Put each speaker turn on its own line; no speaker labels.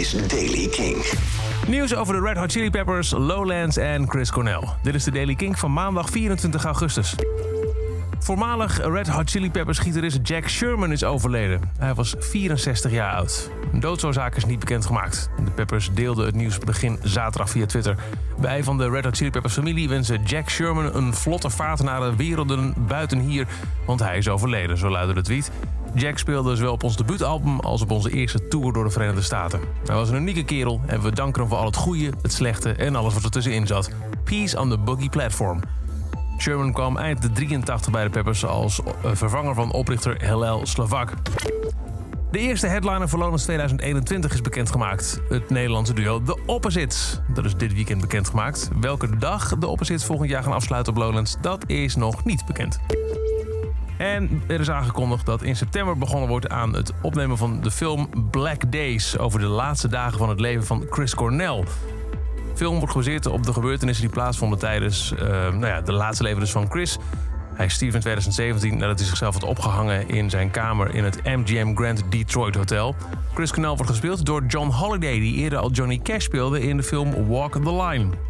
is Daily King.
Nieuws over de Red Hot Chili Peppers, Lowlands en Chris Cornell. Dit is de Daily King van maandag 24 augustus. Voormalig Red Hot Chili Peppers gitarist Jack Sherman is overleden. Hij was 64 jaar oud. Een doodsoorzaak is niet bekendgemaakt. De Peppers deelden het nieuws begin zaterdag via Twitter. Wij van de Red Hot Chili Peppers familie wensen Jack Sherman een vlotte vaart naar de werelden buiten hier, want hij is overleden, zo luidde de tweet. Jack speelde zowel op ons debuutalbum als op onze eerste tour door de Verenigde Staten. Hij was een unieke kerel en we danken hem voor al het goede, het slechte en alles wat er tussenin zat. Peace on the Boogie Platform. Sherman kwam eind de 83 bij de Peppers als eh, vervanger van oprichter Hillel Slovak. De eerste headliner voor Lowlands 2021 is bekendgemaakt. Het Nederlandse duo The Opposites. Dat is dit weekend bekendgemaakt. Welke dag de Opposites volgend jaar gaan afsluiten op Lowlands, dat is nog niet bekend. En er is aangekondigd dat in september begonnen wordt aan het opnemen van de film Black Days over de laatste dagen van het leven van Chris Cornell. Film wordt gebaseerd op de gebeurtenissen die plaatsvonden tijdens uh, nou ja, de laatste leven dus van Chris. Hij stierf in 2017 nadat hij zichzelf had opgehangen in zijn kamer in het MGM Grand Detroit Hotel. Chris Cornell wordt gespeeld door John Holiday, die eerder al Johnny Cash speelde in de film Walk the Line.